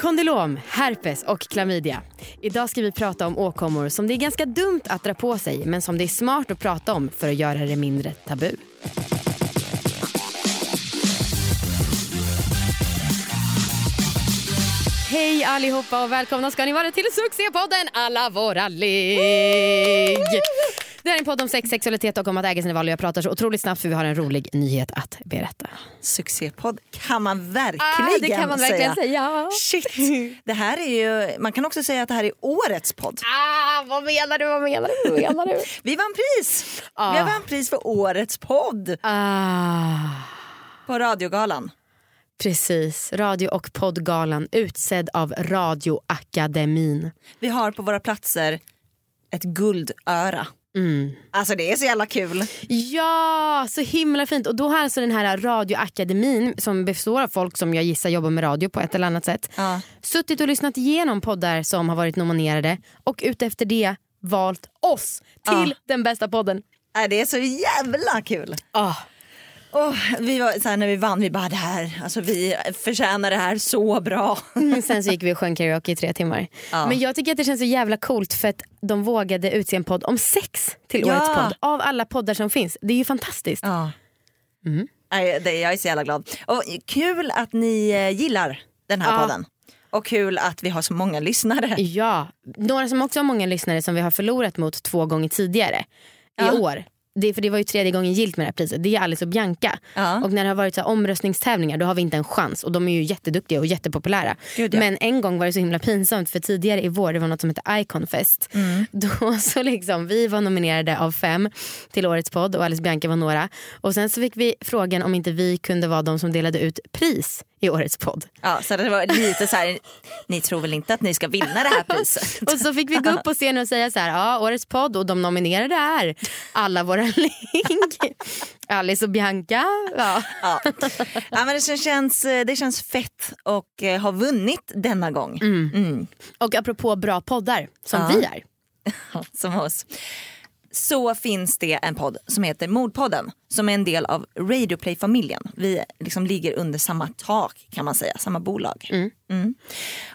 Kondylom, herpes och klamydia. Idag ska vi prata om åkommor som det är ganska dumt att dra på sig men som det är smart att prata om för att göra det mindre tabu. Hej allihopa och välkomna ska ni vara till succépodden Alla våra ligg. Det här är en podd om sex, sexualitet och om att äga sina val. Jag pratar så otroligt snabbt för vi har en rolig nyhet att berätta. Succépodd kan man verkligen Ah, det kan man verkligen säga. Shit. Det här är ju, man kan också säga att det här är årets podd. Ah, vad menar du? Vad menar du? Vad menar du? Vi vann pris! Ah. Vi vann pris för årets podd ah. på Radiogalan. Precis, radio och poddgalan utsedd av Radioakademin. Vi har på våra platser ett guldöra. Mm. Alltså det är så jävla kul. Ja, så himla fint. Och då har alltså den här Radioakademin som består av folk som jag gissar jobbar med radio på ett eller annat sätt Ja. suttit och lyssnat igenom poddar som har varit nominerade och utefter det valt oss till Ja. den bästa podden. Det är så jävla kul. Ah. Och vi var, så när vi vann, vi bara det här, alltså vi förtjänar det här så bra. Men sen så gick vi och sjöng karaoke i tre timmar. Ja. Men jag tycker att det känns så jävla coolt för att de vågade utse en podd om sex till Ja. årets podd. Av alla poddar som finns. Det är ju fantastiskt. Ja. Mm. Nej, det, jag är så jävla glad. Och kul att ni eh, gillar den här Ja. podden. Och kul att vi har så många lyssnare. Ja, några som också har många lyssnare som vi har förlorat mot två gånger tidigare i år. Det, för det var ju tredje gången gilt med det här priset. Det är Alice och Bianca. Ja. Och när det har varit så omröstningstävlingar då har vi inte en chans. Och de är ju jätteduktiga och jättepopulära. Gud, ja. Men en gång var det så himla pinsamt för tidigare i vår, det var något som hette Iconfest. Mm. Då så liksom, vi var nominerade av fem till årets podd och Alice och Bianca var några. Och sen så fick vi frågan om inte vi kunde vara de som delade ut pris i årets podd. Ja, så det var lite så här, ni tror väl inte att ni ska vinna det här priset? Och så fick vi gå upp på scenen och säga så här, ja årets podd och de nominerade är alla våra ligg. Alice och Bianca. Ja. Ja. Ja, men det, känns, det känns fett och eh, ha vunnit denna gång. Mm. Och apropå bra poddar som Ja. vi är. Som oss. Så finns det en podd som heter Mordpodden som är en del av Radioplay-familjen. Vi liksom ligger under samma tak kan man säga, samma bolag. Mm.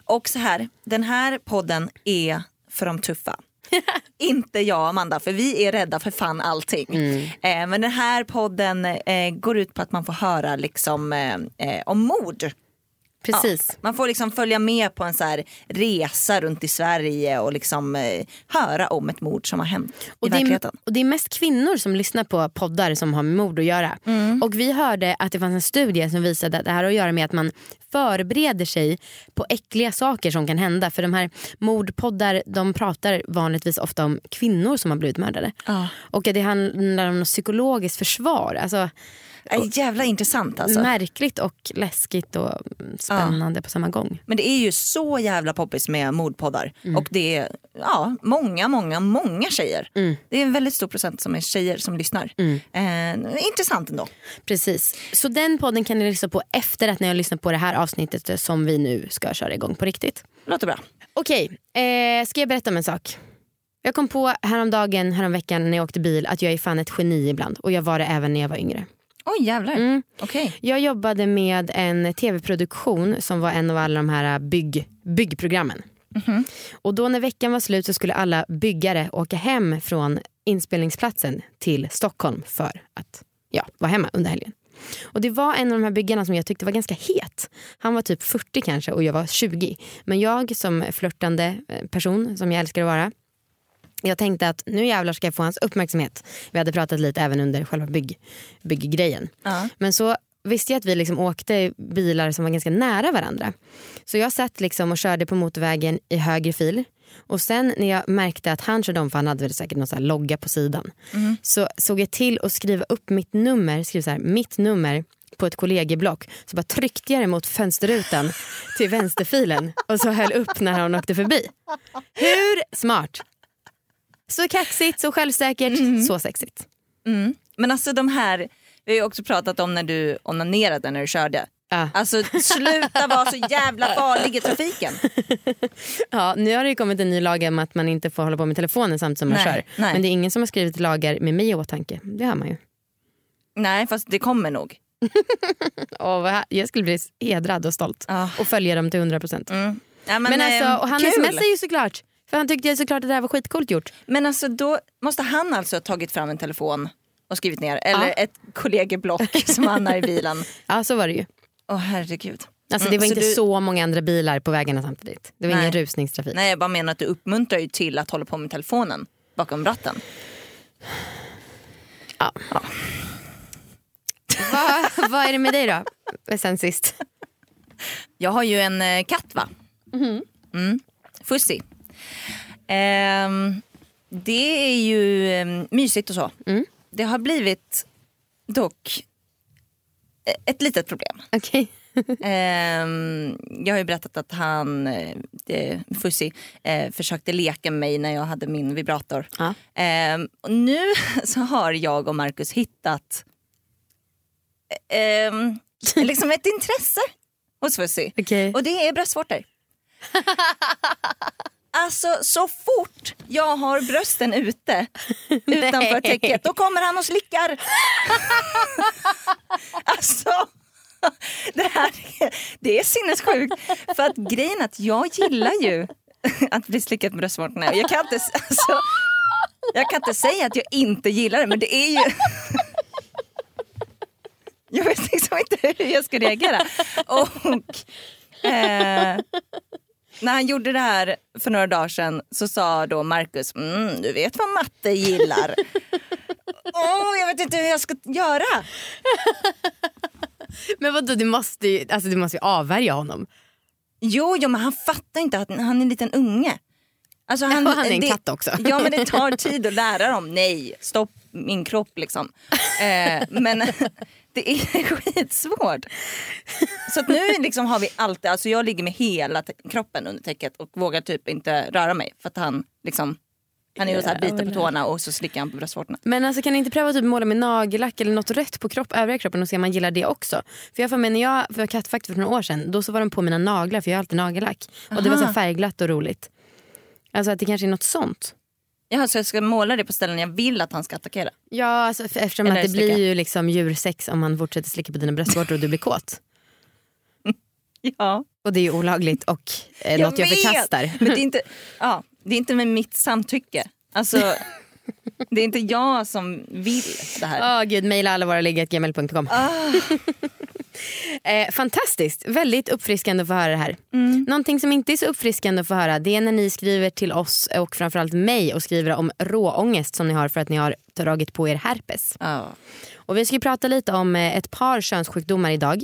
Och så här, den här podden är för de tuffa. Inte jag och Amanda för vi är rädda för fan allting. Eh, men den här podden eh, går ut på att man får höra liksom, eh, eh, om mord. Precis. Ja, man får liksom följa med på en så resa runt i Sverige och liksom eh, höra om ett mord som har hänt Och i det, är, verkligheten. och det är mest kvinnor som lyssnar på poddar som har med mord att göra. Mm. Och vi hörde att det fanns en studie som visade att det här har att göra med att man förbereder sig på äckliga saker som kan hända. För de här mordpoddar de pratar vanligtvis ofta om kvinnor som har blivit mördade. Ja. Och att det handlar om psykologiskt försvar. Alltså, Äh, jävla intressant alltså. Märkligt och läskigt och mm, spännande på samma gång. Men det är ju så jävla poppis med mordpoddar. Mm. Och det är ja, många, många, många tjejer. Det är en väldigt stor procent som är tjejer som lyssnar. Mm. Eh, intressant ändå. Precis. Så den podden kan ni lyssna på efter att ni har lyssnat på det här avsnittet som vi nu ska köra igång på riktigt. Låter bra. Okej, eh, ska jag berätta om en sak? Jag kom på häromdagen, häromveckan när jag åkte bil att jag är fan ett geni ibland. Och jag var det även när jag var yngre. Oj jävlar. Mm. Okej. Jag jobbade med en tv-produktion som var en av alla de här bygg, byggprogrammen. Och då när veckan var slut så skulle alla byggare åka hem från inspelningsplatsen till Stockholm för att ja, vara hemma under helgen. Och det var en av de här byggarna som jag tyckte var ganska het. Han var typ 40 kanske och jag var 20. Men jag som flörtande eh, person, som jag älskar att vara, jag tänkte att nu jävlar ska jag få hans uppmärksamhet. Vi hade pratat lite även under själva bygg, bygggrejen. Ja. Men så visste jag att vi liksom åkte bilar som var ganska nära varandra. Så jag satt liksom och körde på motorvägen i höger fil. Och sen när jag märkte att han körde om, för han hade väl säkert någon så logga på sidan. Så såg jag till att skriva upp mitt nummer, skriva så här, mitt nummer på ett kollegieblock. Så bara tryckte jag det mot fönsterrutan till vänsterfilen och så höll upp när han åkte förbi. Hur smart? Så kaxigt, så självsäkert, så sexigt. Mm. Men alltså de här, vi har ju också pratat om när du onanerade när du körde. Ja. Alltså sluta vara så jävla farlig i trafiken. Ja, nu har det ju kommit en ny lag om att man inte får hålla på med telefonen samtidigt som man Nej, kör. nej. Men det är ingen som har skrivit lagar med mig i åtanke. Det har man ju. Nej fast det kommer nog. Här- jag skulle bli hedrad och stolt Ja. och följa dem till 100 procent. Mm. Ja, Men, men, alltså, eh, och han smsar ju såklart. För han tyckte ju såklart att det här var skitcoolt gjort. Men alltså då måste han alltså ha tagit fram en telefon och skrivit ner eller Ja. ett kollegieblock som han har i bilen. Ja så var det ju. Åh herregud. Alltså, Mm, det var så inte du- så många andra bilar på vägarna samtidigt. Det var Nej. ingen rusningstrafik. Nej jag bara menar att du uppmuntrar ju till att hålla på med telefonen bakom ratten. Ja. Vad, vad är det med dig då? Sen sist. Jag har ju en eh, katt va? Mm. Fussi. Ehm, det är ju eh, mysigt och så. Mm. Det har blivit dock eh, ett litet problem. Okej. Ehm, jag har ju berättat att han, eh, det- Fussi, eh, försökte leka med mig när jag hade min vibrator. Ja. Ehm, och nu så har jag och Marcus hittat ehm, liksom ett intresse hos Fussi. Okej. Och det är bröstvårtor. Alltså så fort jag har brösten ute utanför täcket då kommer han och slickar. alltså det här är, det är sinnessjukt. För att grejen är att jag gillar ju att bli slickad på bröstvårtorna. Jag kan inte, alltså, jag kan inte säga att jag inte gillar det men det är ju jag vet liksom inte hur jag ska reagera. Och eh, när han gjorde det här för några dagar sedan så sa då Marcus, mm, du vet vad matte gillar. Åh, jag vet inte hur jag ska göra. Men vadå, du måste ju, alltså, du måste ju avvärja honom. Jo, jo, men han fattar inte att han är en liten unge. Alltså Och han är en det- katt också. Ja, men det tar tid att lära dem. Nej, stopp min kropp liksom. Eh, men det är skitsvårt. Så att nu liksom har vi alltid, alltså jag ligger med hela kroppen under täcket och vågar typ inte röra mig för att han liksom han är ju så här biter på tårna och så slickar han på bröstvårtorna. Men alltså, kan ni inte pröva att typ måla med nagellack eller något rött på kropp, övriga kroppen och se om man gillar det också? För jag får med när jag var kattfakt för några år sedan, då så var de på mina naglar för jag har alltid nagellack. Och det var så Aha. färgglatt och roligt. Alltså att det kanske är något sånt. Ja, så jag ska måla det på ställen jag vill att han ska attackera. Ja, alltså, eftersom Eller att det blir ju liksom djursex om man fortsätter slicka på dina bröstvårtor och du blir kåt. Ja. Och det är ju olagligt och eh, Jag något jag vet! förkastar. Men det är inte, ja, det är inte med mitt samtycke. Alltså, det är inte jag som vill det här. Åh gud, mejla alla våra ligg.gmail.com. Ah. Eh, fantastiskt, väldigt uppfriskande att få höra det här. Mm. Någonting som inte är så uppfriskande att få höra det är när ni skriver till oss och framförallt mig och skriver om råångest som ni har för att ni har dragit på er herpes. Ja. Och vi ska prata lite om eh, ett par könssjukdomar idag.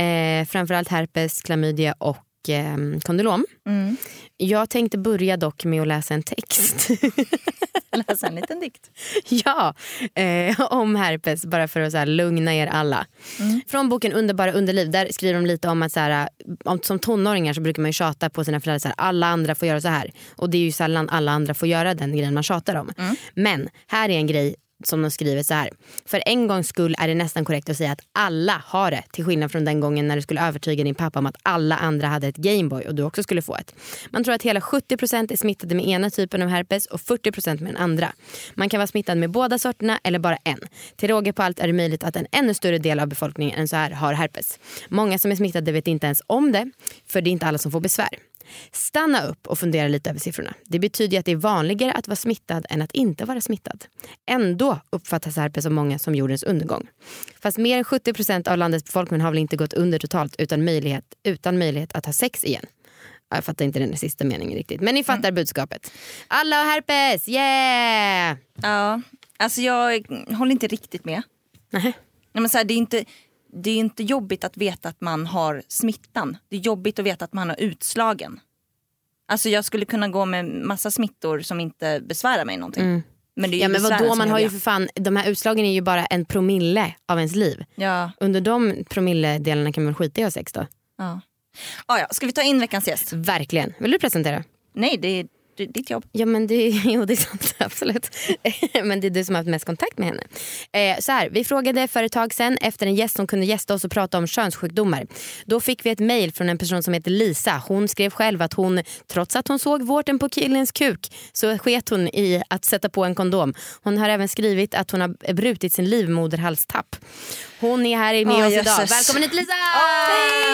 Eh, framförallt herpes, klamydia och eh, kondylom. Mm. Jag tänkte börja dock med att läsa en text. Läsa en liten dikt. ja, eh, om herpes bara för att så här, lugna er alla. Från boken Underbara underliv där skriver de lite om att så här, om, som tonåringar så brukar man ju tjata på sina föräldrar så här, alla andra får göra så här. Och det är ju sällan alla andra får göra den grejen man tjatar om. Men här är en grej som de skriver så här. För en gångs skull är det nästan korrekt att säga att alla har det. Till skillnad från den gången när du skulle övertyga din pappa om att alla andra hade ett Gameboy och du också skulle få ett. Man tror att hela 70% är smittade med ena typen av herpes och 40% med den andra. Man kan vara smittad med båda sorterna eller bara en. Till råga på allt är det möjligt att en ännu större del av befolkningen än så här har herpes. Många som är smittade vet inte ens om det, för det är inte alla som får besvär. Stanna upp och fundera lite över siffrorna. Det betyder att det är vanligare att vara smittad än att inte vara smittad. Ändå uppfattas herpes av många som jordens undergång. Fast mer än 70% av landets befolkning har väl inte gått under totalt utan möjlighet, utan möjlighet att ha sex igen. Ja, Jag fattar inte den sista meningen riktigt. Men ni fattar budskapet. Alla har herpes, yeah! Ja, alltså jag håller inte riktigt med. Nähä. Nej, men så här, det, är inte, det är inte jobbigt att veta att man har smittan. Det är jobbigt att veta att man har utslagen. Alltså jag skulle kunna gå med massa smittor som inte besvärar mig någonting. Men det är Ja men vadå, man har ju för fan, de här utslagen är ju bara en promille av ens liv. Ja, Under de promilledelarna kan man skita i att ha sex då? ja. Ah, ja. Ska vi ta in veckans gäst? Verkligen. Vill du presentera? Nej, det ditt jobb. Ja men det, jo, det är sant, absolut. men det är du som har haft mest kontakt med henne. Eh, så här, vi frågade för ett tag sedan efter en gäst som kunde gästa oss och prata om könssjukdomar. Då fick vi ett mejl från en person som heter Lisa. Hon skrev själv att hon, trots att hon såg vårten på killens kuk, så sket hon i att sätta på en kondom. Hon har även skrivit att hon har brutit sin livmoderhalstapp. Hon är här med Åh, oss idag. jösses. Välkommen hit Lisa!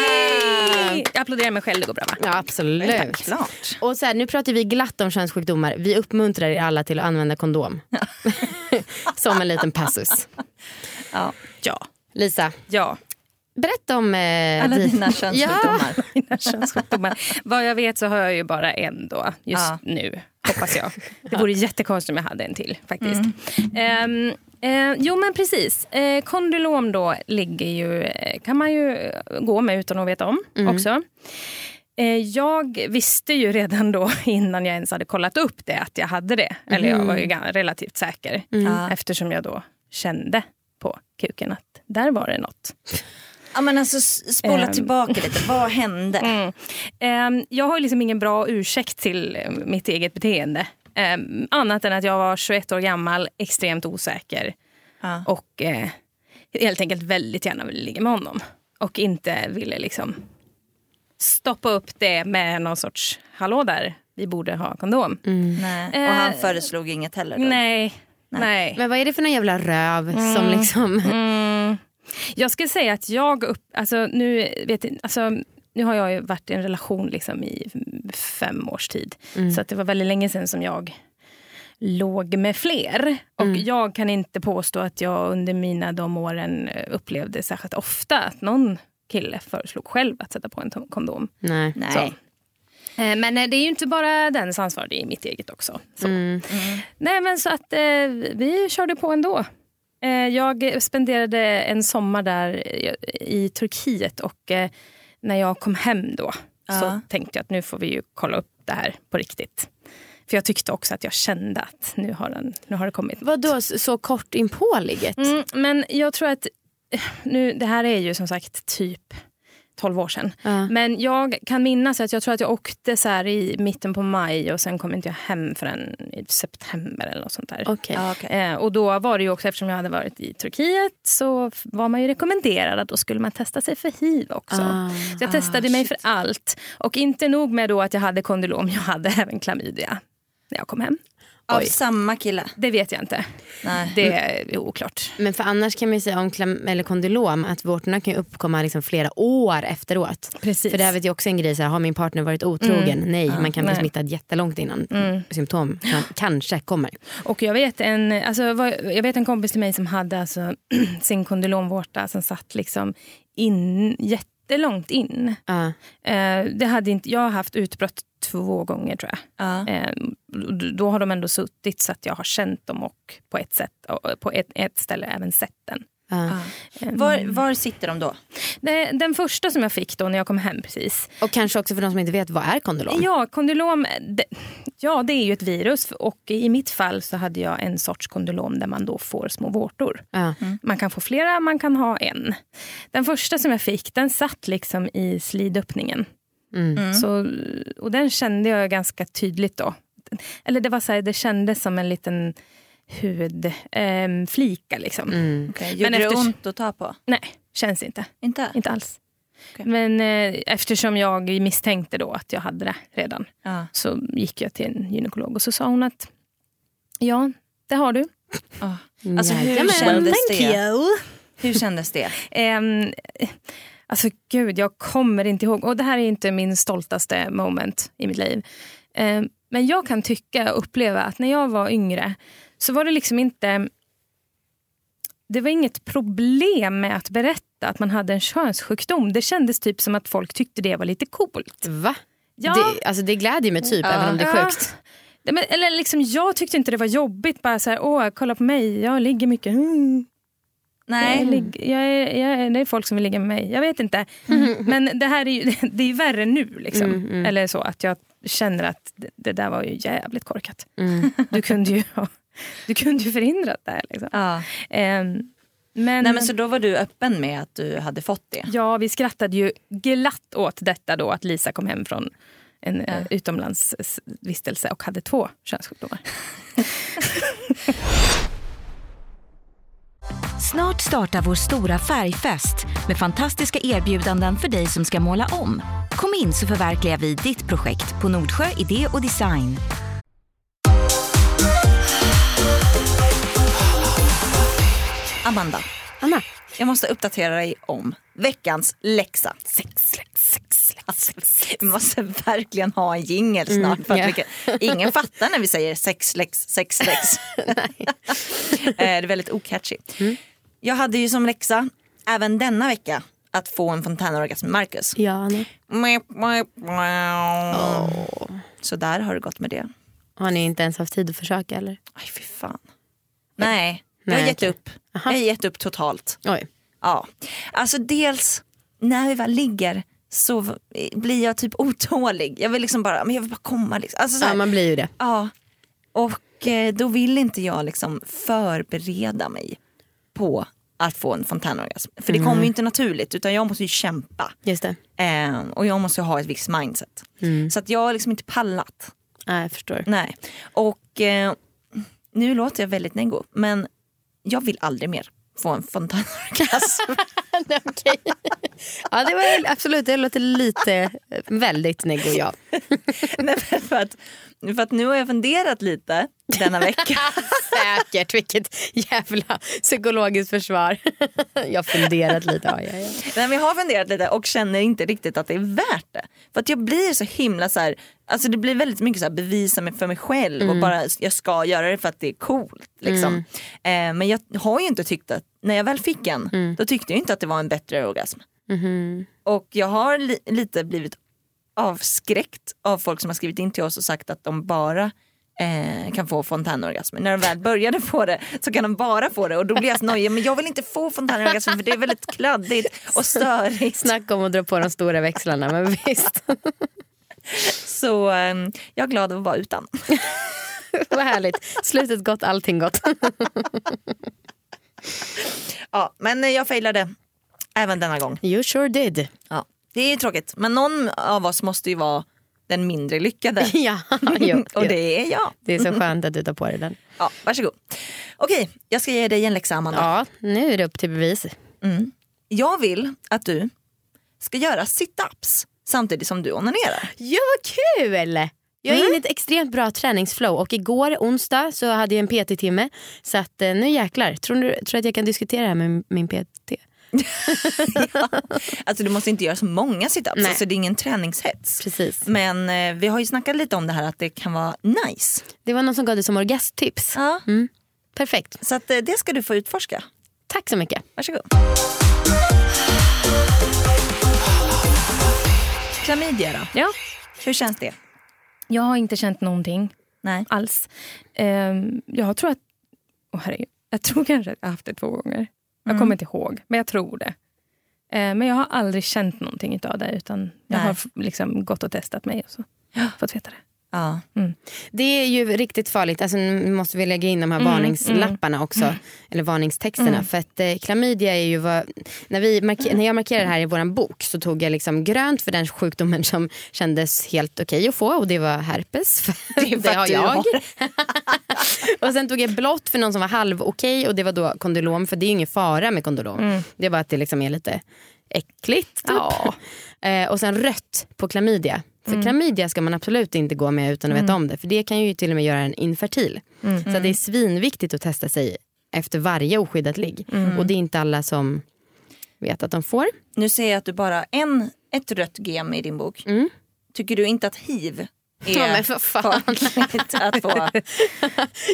Hej! Jag applåderar mig själv, det går bra va? Ja absolut. Klart. Och så här, nu pratar vi glatt om könssjukdomar. Vi uppmuntrar er alla till att använda kondom. Som en liten passus. Ja. Ja. Lisa, Ja. berätta om... Eh, Alla di- dina könssjukdomar. Mina könssjukdomar. Vad jag vet så har jag ju bara en då just Ja. nu. Hoppas jag. Det vore jättekonstigt om jag hade en till faktiskt. Ehm, eh, jo men precis. Eh, kondylom då ligger ju, eh, kan man ju eh, gå med utan att veta om också. Eh, jag visste ju redan då innan jag ens hade kollat upp det att jag hade det. Eller jag var ju gan- relativt säker. Ja. Eftersom jag då kände på kuken att där var det något. Ja, men alltså, spola Ehm. tillbaka lite, vad hände? Mm. Ehm, jag har liksom ingen bra ursäkt till eh, mitt eget beteende. Ehm, annat än att jag var 21 år gammal, extremt osäker Ja. och eh, helt enkelt väldigt gärna ville ligga med honom. Och inte ville liksom stoppa upp det med någon sorts hallå där, vi borde ha kondom. Nej. Och han Eh, föreslog inget heller? Då. Nej, nej. Men vad är det för någon jävla röv som liksom... Mm. Jag skulle säga att jag upp, alltså nu, vet, jag- alltså, nu har jag ju varit i en relation liksom i fem års tid. Så att det var väldigt länge sedan som jag låg med fler. Och jag kan inte påstå att jag under mina de åren eh, upplevde särskilt ofta att någon kille föreslog själv att sätta på en kondom. Nej. Nej. Så. Eh, Men eh, det är ju inte bara dens ansvar, det är mitt eget också. Så. Nej men så att vi körde på ändå. Jag spenderade en sommar där i Turkiet och när jag kom hem då så Ja. tänkte jag att nu får vi ju kolla upp det här på riktigt. För jag tyckte också att jag kände att nu har, den, nu har det kommit. Vadå så kort in på ligget? Mm, men jag tror att, eh, nu, det här är ju som sagt typ 12 år sedan. Ja. Men jag kan minnas att jag tror att jag åkte så här i mitten på maj och sen kom inte jag hem förrän i september eller något sånt där. Okej. Ja, okej. Eh, och då var det ju också, eftersom jag hade varit i Turkiet så var man ju rekommenderad att då skulle man testa sig för hiv också. Ah. Så jag testade mig för allt. Och inte nog med då att jag hade kondylom, jag hade även klamydia när jag kom hem. Av Oj. samma kille? Det vet jag inte. Nej. Det är oklart. Men för annars kan man ju säga om klam- eller kondylom att vårtorna kan ju uppkomma liksom flera år efteråt. Precis. För det här vet jag också en grej, så här, har min partner varit otrogen? Nej, man kan bli Nej. smittad jättelångt innan symptom kan, kanske kommer. Och jag vet, en, alltså, vad- jag vet en kompis till mig som hade alltså, sin kondylomvårta som satt liksom in, jättelångt in. Eh, det hade inte, jag har haft utbrott två gånger tror jag. Ja. D- då har de ändå suttit så att jag har känt dem och på ett sätt på ett, ett ställe även sett den. Eh, Var, var sitter de då? det, den första som jag fick då när jag kom hem precis. Och kanske också för de som inte vet, vad är kondylom? Ja, kondylom det, ja, det är ju ett virus och i mitt fall så hade jag en sorts kondylom där man då får små vårtor. Ja. Man kan få flera, man kan ha en. Den första som jag fick den satt liksom i slidöppningen. Mm. Så, och den kände jag ganska tydligt då. Eller det var så här, det kändes som en liten hudflika. Eh, flika liksom. Mm. Okay. Men Gjorde det efter- ont att ta på? Nej, känns inte. Inte? Inte alls. Okej. Men eh, eftersom jag misstänkte då att jag hade det redan Ja. så gick jag till en gynekolog och så sa hon att ja, det har du. Ja. Alltså hur Jajamän. kändes det? Hur kändes det? Ehm, alltså gud, jag kommer inte ihåg. Och det här är inte min stoltaste moment i mitt liv. Ehm, men jag kan tycka och uppleva att när jag var yngre så var det liksom inte... Det var inget problem med att berätta att man hade en könssjukdom. Det kändes typ som att folk tyckte det var lite coolt. Va? Ja. Det, alltså det glädjer mig typ, även om det är Ja. sjukt. Nej, Men, eller liksom, jag tyckte inte det var jobbigt. Bara så här, åh, kolla på mig, jag ligger mycket. Mm. Jag Nej. ligger, jag är, jag är, det är folk som vill ligga med mig. Jag vet inte. Men det här är ju det är värre nu. Liksom. Mm, mm. Eller så att jag känner att det, det där var ju jävligt korkat. Mm. Du kunde ju, ha- du kunde ju förhindrat det här. Liksom. Ja. Ehm, men, Nej, men så då var du öppen med att du hade fått det? Ja, vi skrattade ju glatt åt detta då att Lisa kom hem från en ja. utomlandsvistelse och hade två könssjukdomar. Snart startar vår stora färgfest med fantastiska erbjudanden för dig som ska måla om. Kom in så förverkligar vi ditt projekt på Nordsjö Idé och Design. Amanda, Anna, jag måste uppdatera dig om veckans läxa. sex, sex, sex, sex. Vi måste verkligen ha en jingel snart. för att ja. vi kan, ingen fattar när vi säger sexlex, sexlex. Eh, det är väldigt ocatchy. Jag hade ju som läxa även denna vecka att få en fontänorgasm med Marcus. Ja, Anna. Så där har det gått med det. Har ni inte ens haft tid att försöka eller? Aj fy fan. Nej, jag har Nej, gett upp. Jag har gett upp totalt. Oj. Ja, alltså dels när vi väl ligger så blir jag typ otålig. Jag vill liksom bara, men jag vill bara komma. Liksom. Alltså så här, Ja, man blir ju det. ja. Och eh, då vill inte jag liksom förbereda mig på att få en fontänorgasm. För det kommer ju inte naturligt utan jag måste ju kämpa. Just det. Eh, och jag måste ju ha ett visst mindset. Så att jag har liksom inte pallat. Ja, jag förstår. Nej. Och eh, nu låter jag väldigt nego men jag vill aldrig mer få en fontänorgasm. okay. Ja, det var absolut, det låter lite, väldigt nego ja. Nej, för, att, för att nu har jag funderat lite denna vecka. Säkert, vilket jävla psykologiskt försvar. Jag har funderat lite. Ja, ja, ja. Nej, men jag har funderat lite och känner inte riktigt att det är värt det. För att jag blir så himla så här, alltså det blir väldigt mycket så här bevisa mig för mig själv och bara jag ska göra det för att det är coolt. Liksom. Eh, men jag har ju inte tyckt att, när jag väl fick en, då tyckte jag inte att det var en bättre orgasm. Och jag har li- lite blivit avskräckt av folk som har skrivit in till oss och sagt att de bara eh, kan få fontänorgasmer. När de väl började få det så kan de bara få det och då blir jag så nojig. Men jag vill inte få fontänorgasmer för det är väldigt kladdigt och störigt. Snacka om att dra på de stora växlarna, men visst. Så eh, jag är glad att vara utan. Vad härligt. Slutet gott, allting gott. Ja, men jag failade även denna gång. You sure did. Ja, det är tråkigt men någon av oss måste ju vara den mindre lyckade. Ja, jo, och det är jag. Det är så skönt att du tar på dig den. Ja, varsågod. Okej, jag ska ge dig en läxa Amanda. Ja, nu är det upp till bevis. Jag vill att du ska göra sit-ups samtidigt som du onanerar. Ja, vad kul! Jag är inne i ett extremt bra träningsflow och igår onsdag så hade jag en PT-timme. Så att eh, nu jäklar. Tror du tror att jag kan diskutera det här med min PT? Alltså du måste inte göra så många sit-ups, Nej. alltså, det är ingen träningshets. Precis. Men eh, vi har ju snackat lite om det här att det kan vara nice. Det var någon som gav det som orgasmtips. Ja. Perfekt. Så att, eh, det ska du få utforska. Tack så mycket. Varsågod. Klamydia då? Ja. Hur känns det? Jag har inte känt någonting Nej. alls. Ehm, jag tror att... Åh herregud. Jag tror kanske att jag har haft det två gånger. Jag kommer inte ihåg, men jag tror det. Ehm, men jag har aldrig känt någonting av det. Utan jag Nej. har liksom gått och testat mig och så. fått veta det. Ja. Det är ju riktigt farligt. Alltså, nu måste vi lägga in de här varningslapparna också. Eller varningstexterna. För att eh, klamydia är ju vad... När, vi när jag markerade det här i vår bok så tog jag liksom grönt för den sjukdomen som kändes helt okej att få och det var herpes. För Det det har jag. har och sen tog jag blått för någon som var halv okej och det var då kondylom för det är ju ingen fara med kondylom. Det är bara att det liksom är lite äckligt. Typ. Ja. Eh, och sen rött på klamydia. För klamydia ska man absolut inte gå med utan att veta om det. För det kan ju till och med göra en infertil. Så att det är svinviktigt att testa sig efter varje oskyddat ligg. Och det är inte alla som vet att de får. Nu ser jag att du bara har en, ett rött gem i din bok. Tycker du inte att hiv är Ja, men för fan. att få?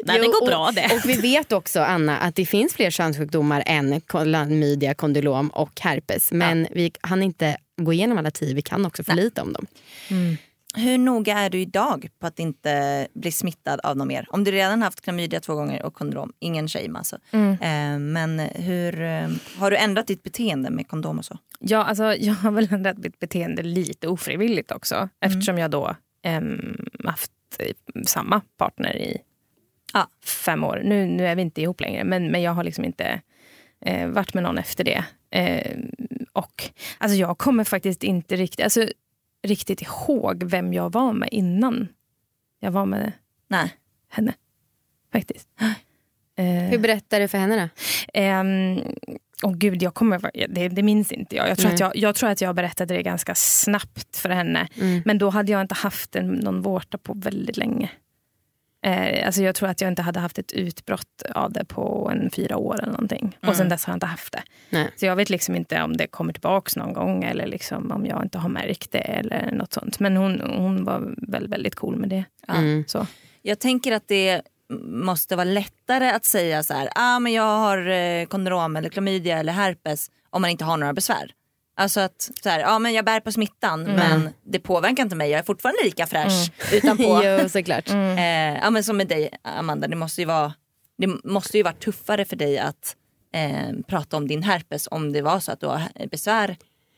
Nej, det Jo, går och, bra det. Och vi vet också Anna att det finns fler könssjukdomar än klamydia, kondylom och herpes. Men vi hann inte gå igenom alla tio, vi kan också för lite om dem. Hur noga är du idag på att inte bli smittad av något mer? Om du redan haft klamydia två gånger och kondom, ingen shame alltså. Eh, men hur, eh, har du ändrat ditt beteende med kondom och så? Ja, alltså, jag har väl ändrat mitt beteende lite ofrivilligt också. Eftersom jag då haft eh, samma partner i Ja. fem år. Nu, nu är vi inte ihop längre, men, men jag har liksom inte eh, varit med någon efter det. Eh, och alltså, jag kommer faktiskt inte riktigt... Alltså, riktigt ihåg vem jag var med innan jag var med Nej. henne. Faktiskt. Eh, Hur berättar du för henne då? Åh gud, jag kommer, det, det minns inte jag. Jag tror, Nej. att jag. jag tror att jag berättade det ganska snabbt för henne. Mm. Men då hade jag inte haft en, någon vårta på väldigt länge. Eh, alltså jag tror att jag inte hade haft ett utbrott av det på en fyra år eller någonting. Och sen dess har jag inte haft det. Nej. Så jag vet liksom inte om det kommer tillbaka någon gång eller liksom om jag inte har märkt det eller något sånt. Men hon, hon var väldigt, väldigt cool med det. Mm. Så. Jag tänker att det måste vara lättare att säga så här, ah, men jag har eh, kondrom eller klamydia eller herpes om man inte har några besvär. Alltså att så här, ah, men jag bär på smittan men det påverkar inte mig, jag är fortfarande lika fräsch utanpå. jo, såklart. Eh, ja, men som med dig Amanda, det måste ju vara, det måste ju vara tuffare för dig att eh, prata om din herpes om det var så att du har besvär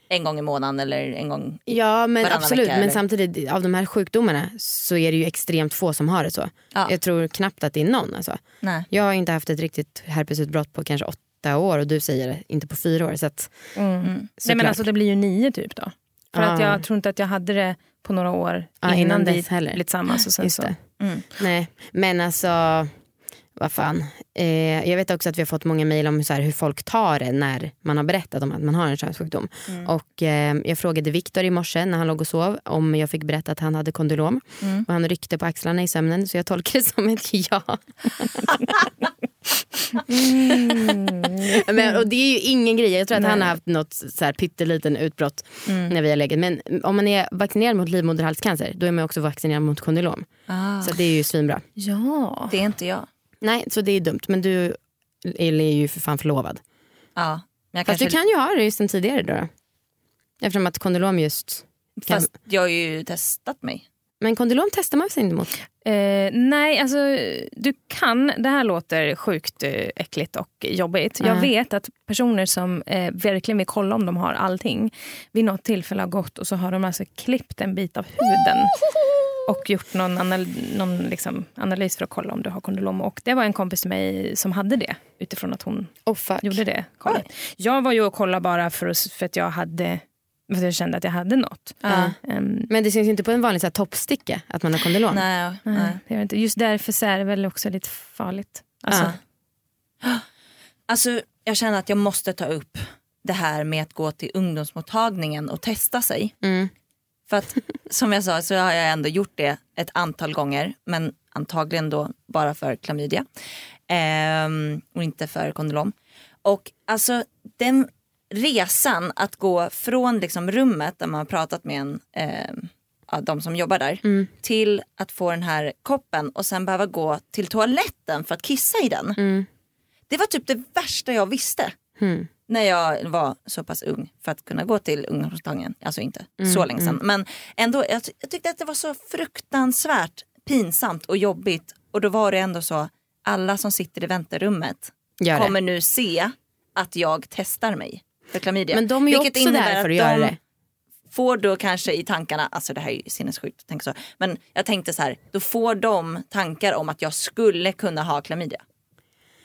en gång i månaden eller en gång. Ja men absolut, vecka, men samtidigt av de här sjukdomarna så är det ju extremt få som har det så. Ja. Jag tror knappt att det är någon. Alltså. Nej. Jag har inte haft ett riktigt herpesutbrott på kanske åtta år och du säger det, inte på fyra år. Så att, Nej, men alltså, det blir ju nio typ då. För att Ja. jag tror inte att jag hade det på några år Ja, innan, innan vi blev tillsammans. Och sen så. Mm. Nej, men alltså vad fan. Eh, jag vet också att vi har fått många mejl om så här, hur folk tar det när man har berättat om att man har en könssjukdom. Och eh, jag frågade Viktor i morse när han låg och sov om jag fick berätta att han hade kondylom. Och han ryckte på axlarna i sömnen så jag tolkar det som ett ja. Men, och det är ju ingen grej. Jag tror att han har haft något så här pytteliten utbrott när vi har legat. Men om man är vaccinerad mot livmoderhalscancer då är man också vaccinerad mot kondylom. Ah, Så det är ju svinbra. Ja. det är inte jag. Nej, så det är dumt. Men du är ju för fan förlovad. Ja, men jag Fast kanske, du kan ju ha det sen tidigare då. då. Eftersom att kondylom just... Kan, Fast jag har ju testat mig. Men kondylom testar man sig inte mot. Eh, nej, alltså du kan. Det här låter sjukt eh, äckligt och jobbigt. Jag Ja. vet att personer som eh, verkligen vill kolla om de har allting vid något tillfälle har gått och så har de alltså klippt en bit av huden och gjort någon, anal någon liksom analys för att kolla om du har kondylom. Och det var en kompis till mig som hade det utifrån att hon Oh, fuck. gjorde det. Kolla. Jag var ju och kollade bara för, att, för att jag hade för jag kände att jag hade något. Ja. Ehm, Men det syns inte på en vanlig så här, toppsticka att man har kondylom. Nej, nej. nej, inte. Just därför så är det väl också lite farligt. Alltså, Ja. Alltså, jag känner att jag måste ta upp det här med att gå till ungdomsmottagningen och testa sig. Mm. För att som jag sa så har jag ändå gjort det ett antal gånger men antagligen då bara för klamydia ehm, och inte för kondylom. Och alltså den resan att gå från liksom rummet där man har pratat med en, av de som jobbar där till att få den här koppen och sen behöva gå till toaletten för att kissa i den. Mm. Det var typ det värsta jag visste Mm. När jag var så pass ung för att kunna gå till ungdomsmottagningen. Alltså inte så länge sedan. Men ändå, jag, jag tyckte att det var så fruktansvärt pinsamt och jobbigt. Och då var det ändå så, alla som sitter i väntrummet Gör det. kommer nu se att jag testar mig för klamydia. Men de är ju Vilket också där för att göra de det. får då kanske i tankarna, alltså det här är ju sinnessjukt att tänka så, men jag tänkte så här, då får de tankar om att jag skulle kunna ha klamydia.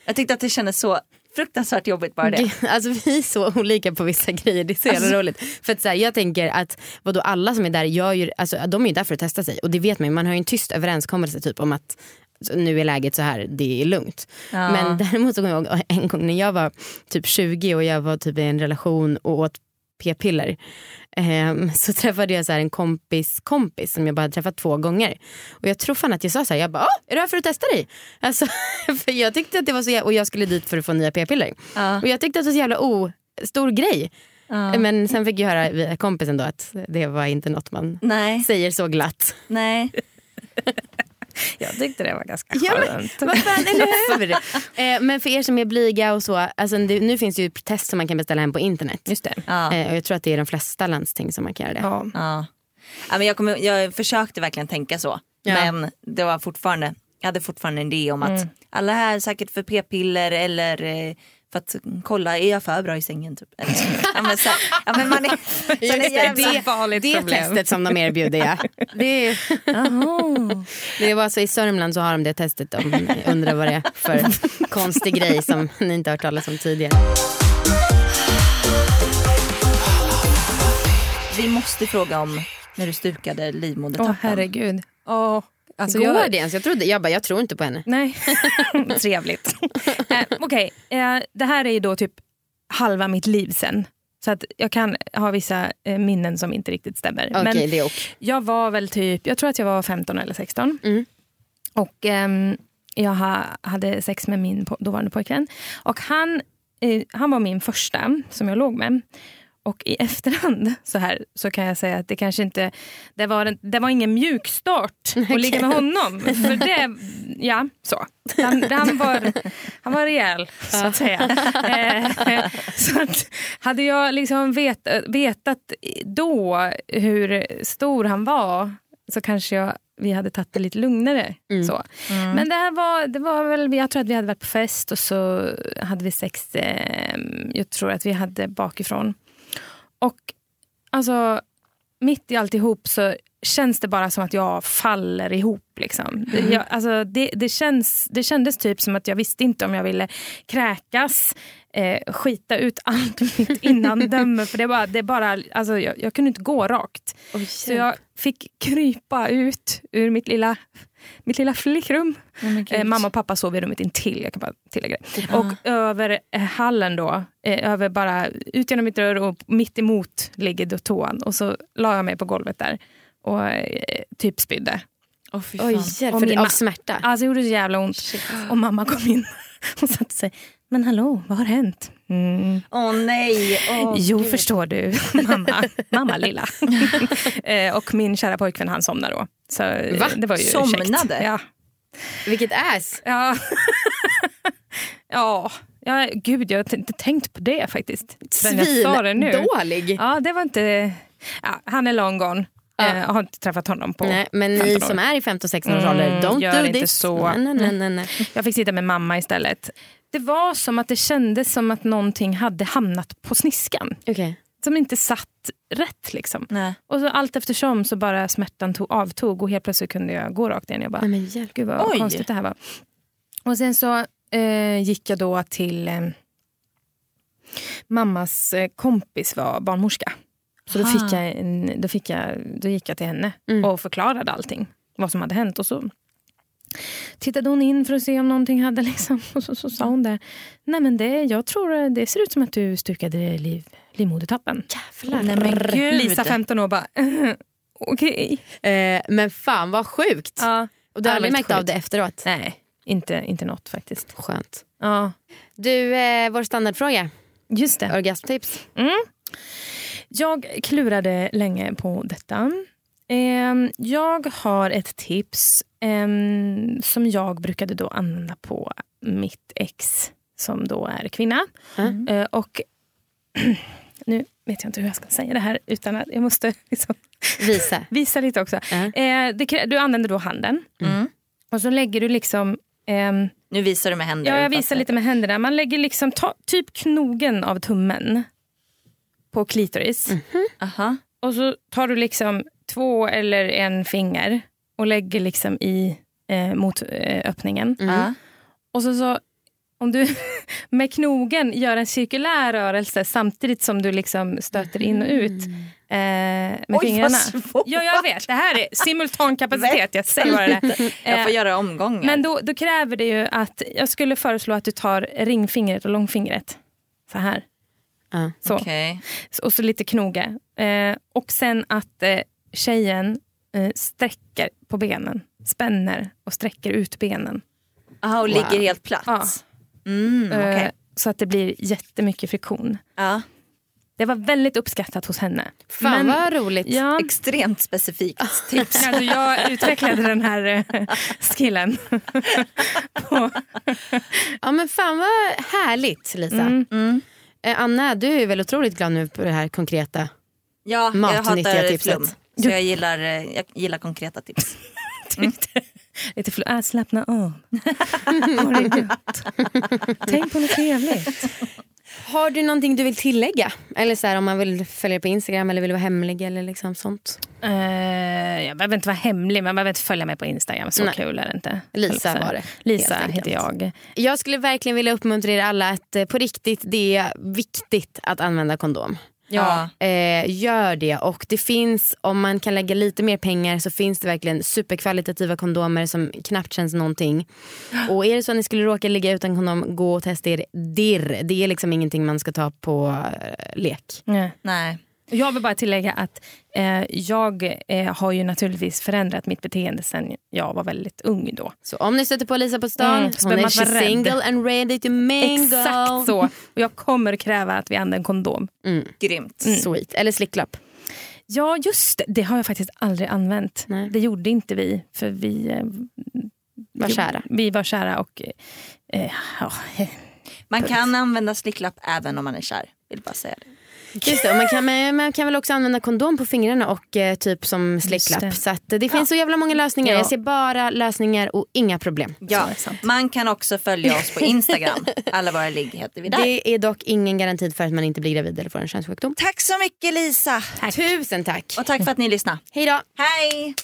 Jag tyckte att det kändes så fruktansvärt jobbigt bara det. Alltså, vi är så olika på vissa grejer, det är så jävla Alltså- roligt. För att, så här, jag tänker att vadå, alla som är där, gör ju, alltså, de är ju där för att testa sig. Och det vet man ju, man har ju en tyst överenskommelse typ om att nu är läget så här, det är lugnt. Ja. Men däremot så kommer jag ihåg en gång när jag var typ 20 och jag var typ i en relation och åt p-piller. Ehm, så träffade jag så en kompis kompis som jag bara hade träffat två gånger. Och jag tror fan att jag sa så här, jag bara, "Åh, är du här för att testa dig? Alltså, för jag tyckte att det var så och jag skulle dit för att få nya p-piller. Ja. Och jag tyckte att det var så jävla o, stor grej. Ja. Men sen fick jag höra via kompisen då att det var inte något man Nej, säger så glatt. nej. jag tyckte det var ganska Ja, men, skönt. vad fan, eller hur? eh, men för er som är blyga och så, alltså, det, nu finns det ju test som man kan beställa hem på internet. Just det. Ja. Eh, och jag tror att det är de flesta landsting som man kan göra det. Ja. Ja. Ja, men jag, kommer, jag försökte verkligen tänka så. Ja. Men det var fortfarande, jag hade fortfarande en idé om att alla här är säkert för p-piller eller eh, för att kolla, är jag för bra i sängen? Typ. Ja, men så, ja, men man är, Just det, jävla, det, farligt det problem. testet som de erbjuder ja. Det, det var så I Sörmland så har de det testet om ni undrar vad det är för konstig grej som ni inte har hört talas om tidigare. Vi måste fråga om när du stukade Åh livmodertappen. herregud. Åh, alltså Går jag, det ens? Jag, trodde, jag bara, jag tror inte på henne. Nej, trevligt. eh, Okej, eh, det här är ju då typ halva mitt liv sen. Så att jag kan ha vissa eh, minnen som inte riktigt stämmer. Okej, Men det är ok. jag var väl typ, jag tror att jag var 15 eller 16. Mm. Och ehm, jag ha, hade sex med min dåvarande pojkvän. Och han, eh, han var min första som jag låg med. Och i efterhand så här så kan jag säga att det kanske inte det var, en, det var ingen mjuk start att ligga med honom. För det, ja så. Han, han, var, han var rejäl så att säga. Eh, så att, hade jag liksom vet, vetat då hur stor han var så kanske jag, vi hade tagit det lite lugnare. Så. Men det här var, det var väl, jag tror att vi hade varit på fest och så hade vi sex, eh, jag tror att vi hade bakifrån. Och alltså, mitt i alltihop så känns det bara som att jag faller ihop. Liksom. Det- Jag, alltså, det, det, känns, det kändes typ som att jag visste inte om jag ville kräkas, eh, skita ut allt mitt innandöme. För det bara, det bara, alltså, jag, jag kunde inte gå rakt. Så jag fick krypa ut ur mitt lilla, mitt lilla flickrum. Eh, mamma och pappa sov i rummet intill, jag kan bara tillägga det. Och över eh, hallen då, eh, över bara ut genom mitt dörr och mitt emot ligger då toan. Och så la jag mig på golvet där och eh, typ spydde. Åh, fy Oj, fan. hjälp, Och för, min av smärta. Alltså det gjorde så jävla ont. Och mamma kom in och satte sig. Men hallå, vad har hänt? Mm. Åh nej. Åh, jo, Gud. förstår du, mamma. mamma lilla. eh, och min kära pojkvän han somnade då. Så eh, Va? det var ju Somnade? käckt. Ja. Vilket ass. Ja. ja. ja, gud jag har inte tänkt på det faktiskt. Men jag sa det nu. Svindålig. Ja, det var inte... Ja, han är long gone. Ja. Eh, jag har inte träffat honom på Nej, men ni 15 år. som är i 15-16 års ålder, Mm, don't gör do inte this. så. Nej, nej, nej, nej, nej. Jag fick sitta med mamma istället. Det var som att det kändes som att någonting hade hamnat på sniskan. Okej. Som inte satt rätt. liksom. Nej. Och så allt eftersom så bara smärtan tog, avtog och helt plötsligt kunde jag gå rakt igen. Jag bara, Nej, men hjälp. Gud vad Oj. konstigt det här var. Och sen så eh, gick jag då till eh, mammas eh, kompis var barnmorska. Så då, fick jag en, då, fick jag, då gick jag till henne Mm. och förklarade allting. Vad som hade hänt. Och så tittade hon in för att se om någonting hade liksom. Och så, så sa hon det. Nej men det, jag tror det ser ut som att du stukade liv, livmodertappen. Jävlar. Nej, men gud. Lisa 15 år bara okej. Eh, men fan vad sjukt. Ja. Och du har aldrig märkt av sjukt. det efteråt? Nej, inte, inte något faktiskt. Skönt. Ja, Du, eh, vår standardfråga. just det. Orgasmtips. Jag klurade länge på detta. Ehm, jag har ett tips ehm, som jag brukade då använda på mitt ex som då är kvinna. Mm. Eh, och nu vet jag inte hur jag ska säga det här utan att jag måste liksom Visa. visa lite också. Krä- du använder då handen Mm. och så lägger du liksom ehm, Nu visar du med händer. Ja, jag visar lite med händerna. Man lägger liksom ta, typ knogen av tummen på klitoris. Aha. Och så tar du liksom två eller en finger och lägger liksom i eh, mot eh, öppningen. Ja. Och så, så om du med knogen gör en cirkulär rörelse samtidigt som du liksom stöter in och ut eh, med Oj, fingrarna. vad svårt. Ja, jag vet. Det här är simultankapacitet. Jag säger bara det. Jag får Eh, göra omgångar. men då, då kräver det ju att jag skulle föreslå att du tar ringfingret och långfingret. Så här. Ja. Så. Okej. Och så lite knoge. Eh, och sen att eh, tjejen eh, sträcker på benen. Spänner och sträcker ut benen. Aha, och Wow. ligger helt platt. Ja. Mm, Eh, okej. Så att det blir jättemycket friktion. ja. Det var väldigt uppskattat hos henne. Fan Men- vad roligt. Ja, Extremt specifikt tips. alltså jag utvecklade den här eh, skillen. Ja men fan vad härligt Lisa. Mm. Mm. Eh, Anna du är väl otroligt glad nu på det här konkreta. Ja, jag Matnyttiga hatar tipset. flum. Så jag gillar, eh, jag gillar konkreta tips. lite fl- äh, slappna av. Ha det gött. Tänk på något trevligt. Har du någonting du vill tillägga? Eller så här, om man vill följa på Instagram eller vill vara hemlig eller liksom sånt. Eh, jag behöver inte vara hemlig, men jag behöver inte följa mig på Instagram. Så Nej. kul är det inte. Lisa var det, Lisa heter jag. Jag skulle verkligen vilja uppmuntra er alla att eh, på riktigt det är viktigt att använda kondom. Ja. Eh, gör det och det finns, om man kan lägga lite mer pengar så finns det verkligen superkvalitativa kondomer som knappt känns någonting. Och är det så att ni skulle råka ligga utan kondom, gå och testa er dirr. Det är liksom ingenting man ska ta på eh, lek. Nej. Nej. Jag vill bara tillägga att eh, jag eh, har ju naturligtvis förändrat mitt beteende sen jag var väldigt ung då. Så om ni stöter på Lisa på stan, Mm, hon är single and ready to mingle. Exakt så. Och jag kommer kräva att vi använder kondom. Grymt. Sweet. Eller slicklapp. Ja just det, det har jag faktiskt aldrig använt. Nej. Det gjorde inte vi för vi eh, Var kära. Vi var kära och eh, ja, Man kan använda slicklapp även om man är kär. Vill bara säga det. Just det, och man, kan, man kan väl också använda kondom på fingrarna och eh, typ som slicklapp. Så att, eh, det finns så jävla många lösningar. Ja. Jag ser bara lösningar och inga problem. Ja, man kan också följa oss på Instagram. Alla våra ligg heter vi där. Det är dock ingen garanti för att man inte blir gravid eller får en könssjukdom. Tack så mycket Lisa. Tusen tack. Och tack för att ni lyssnade. Hej då. Hej!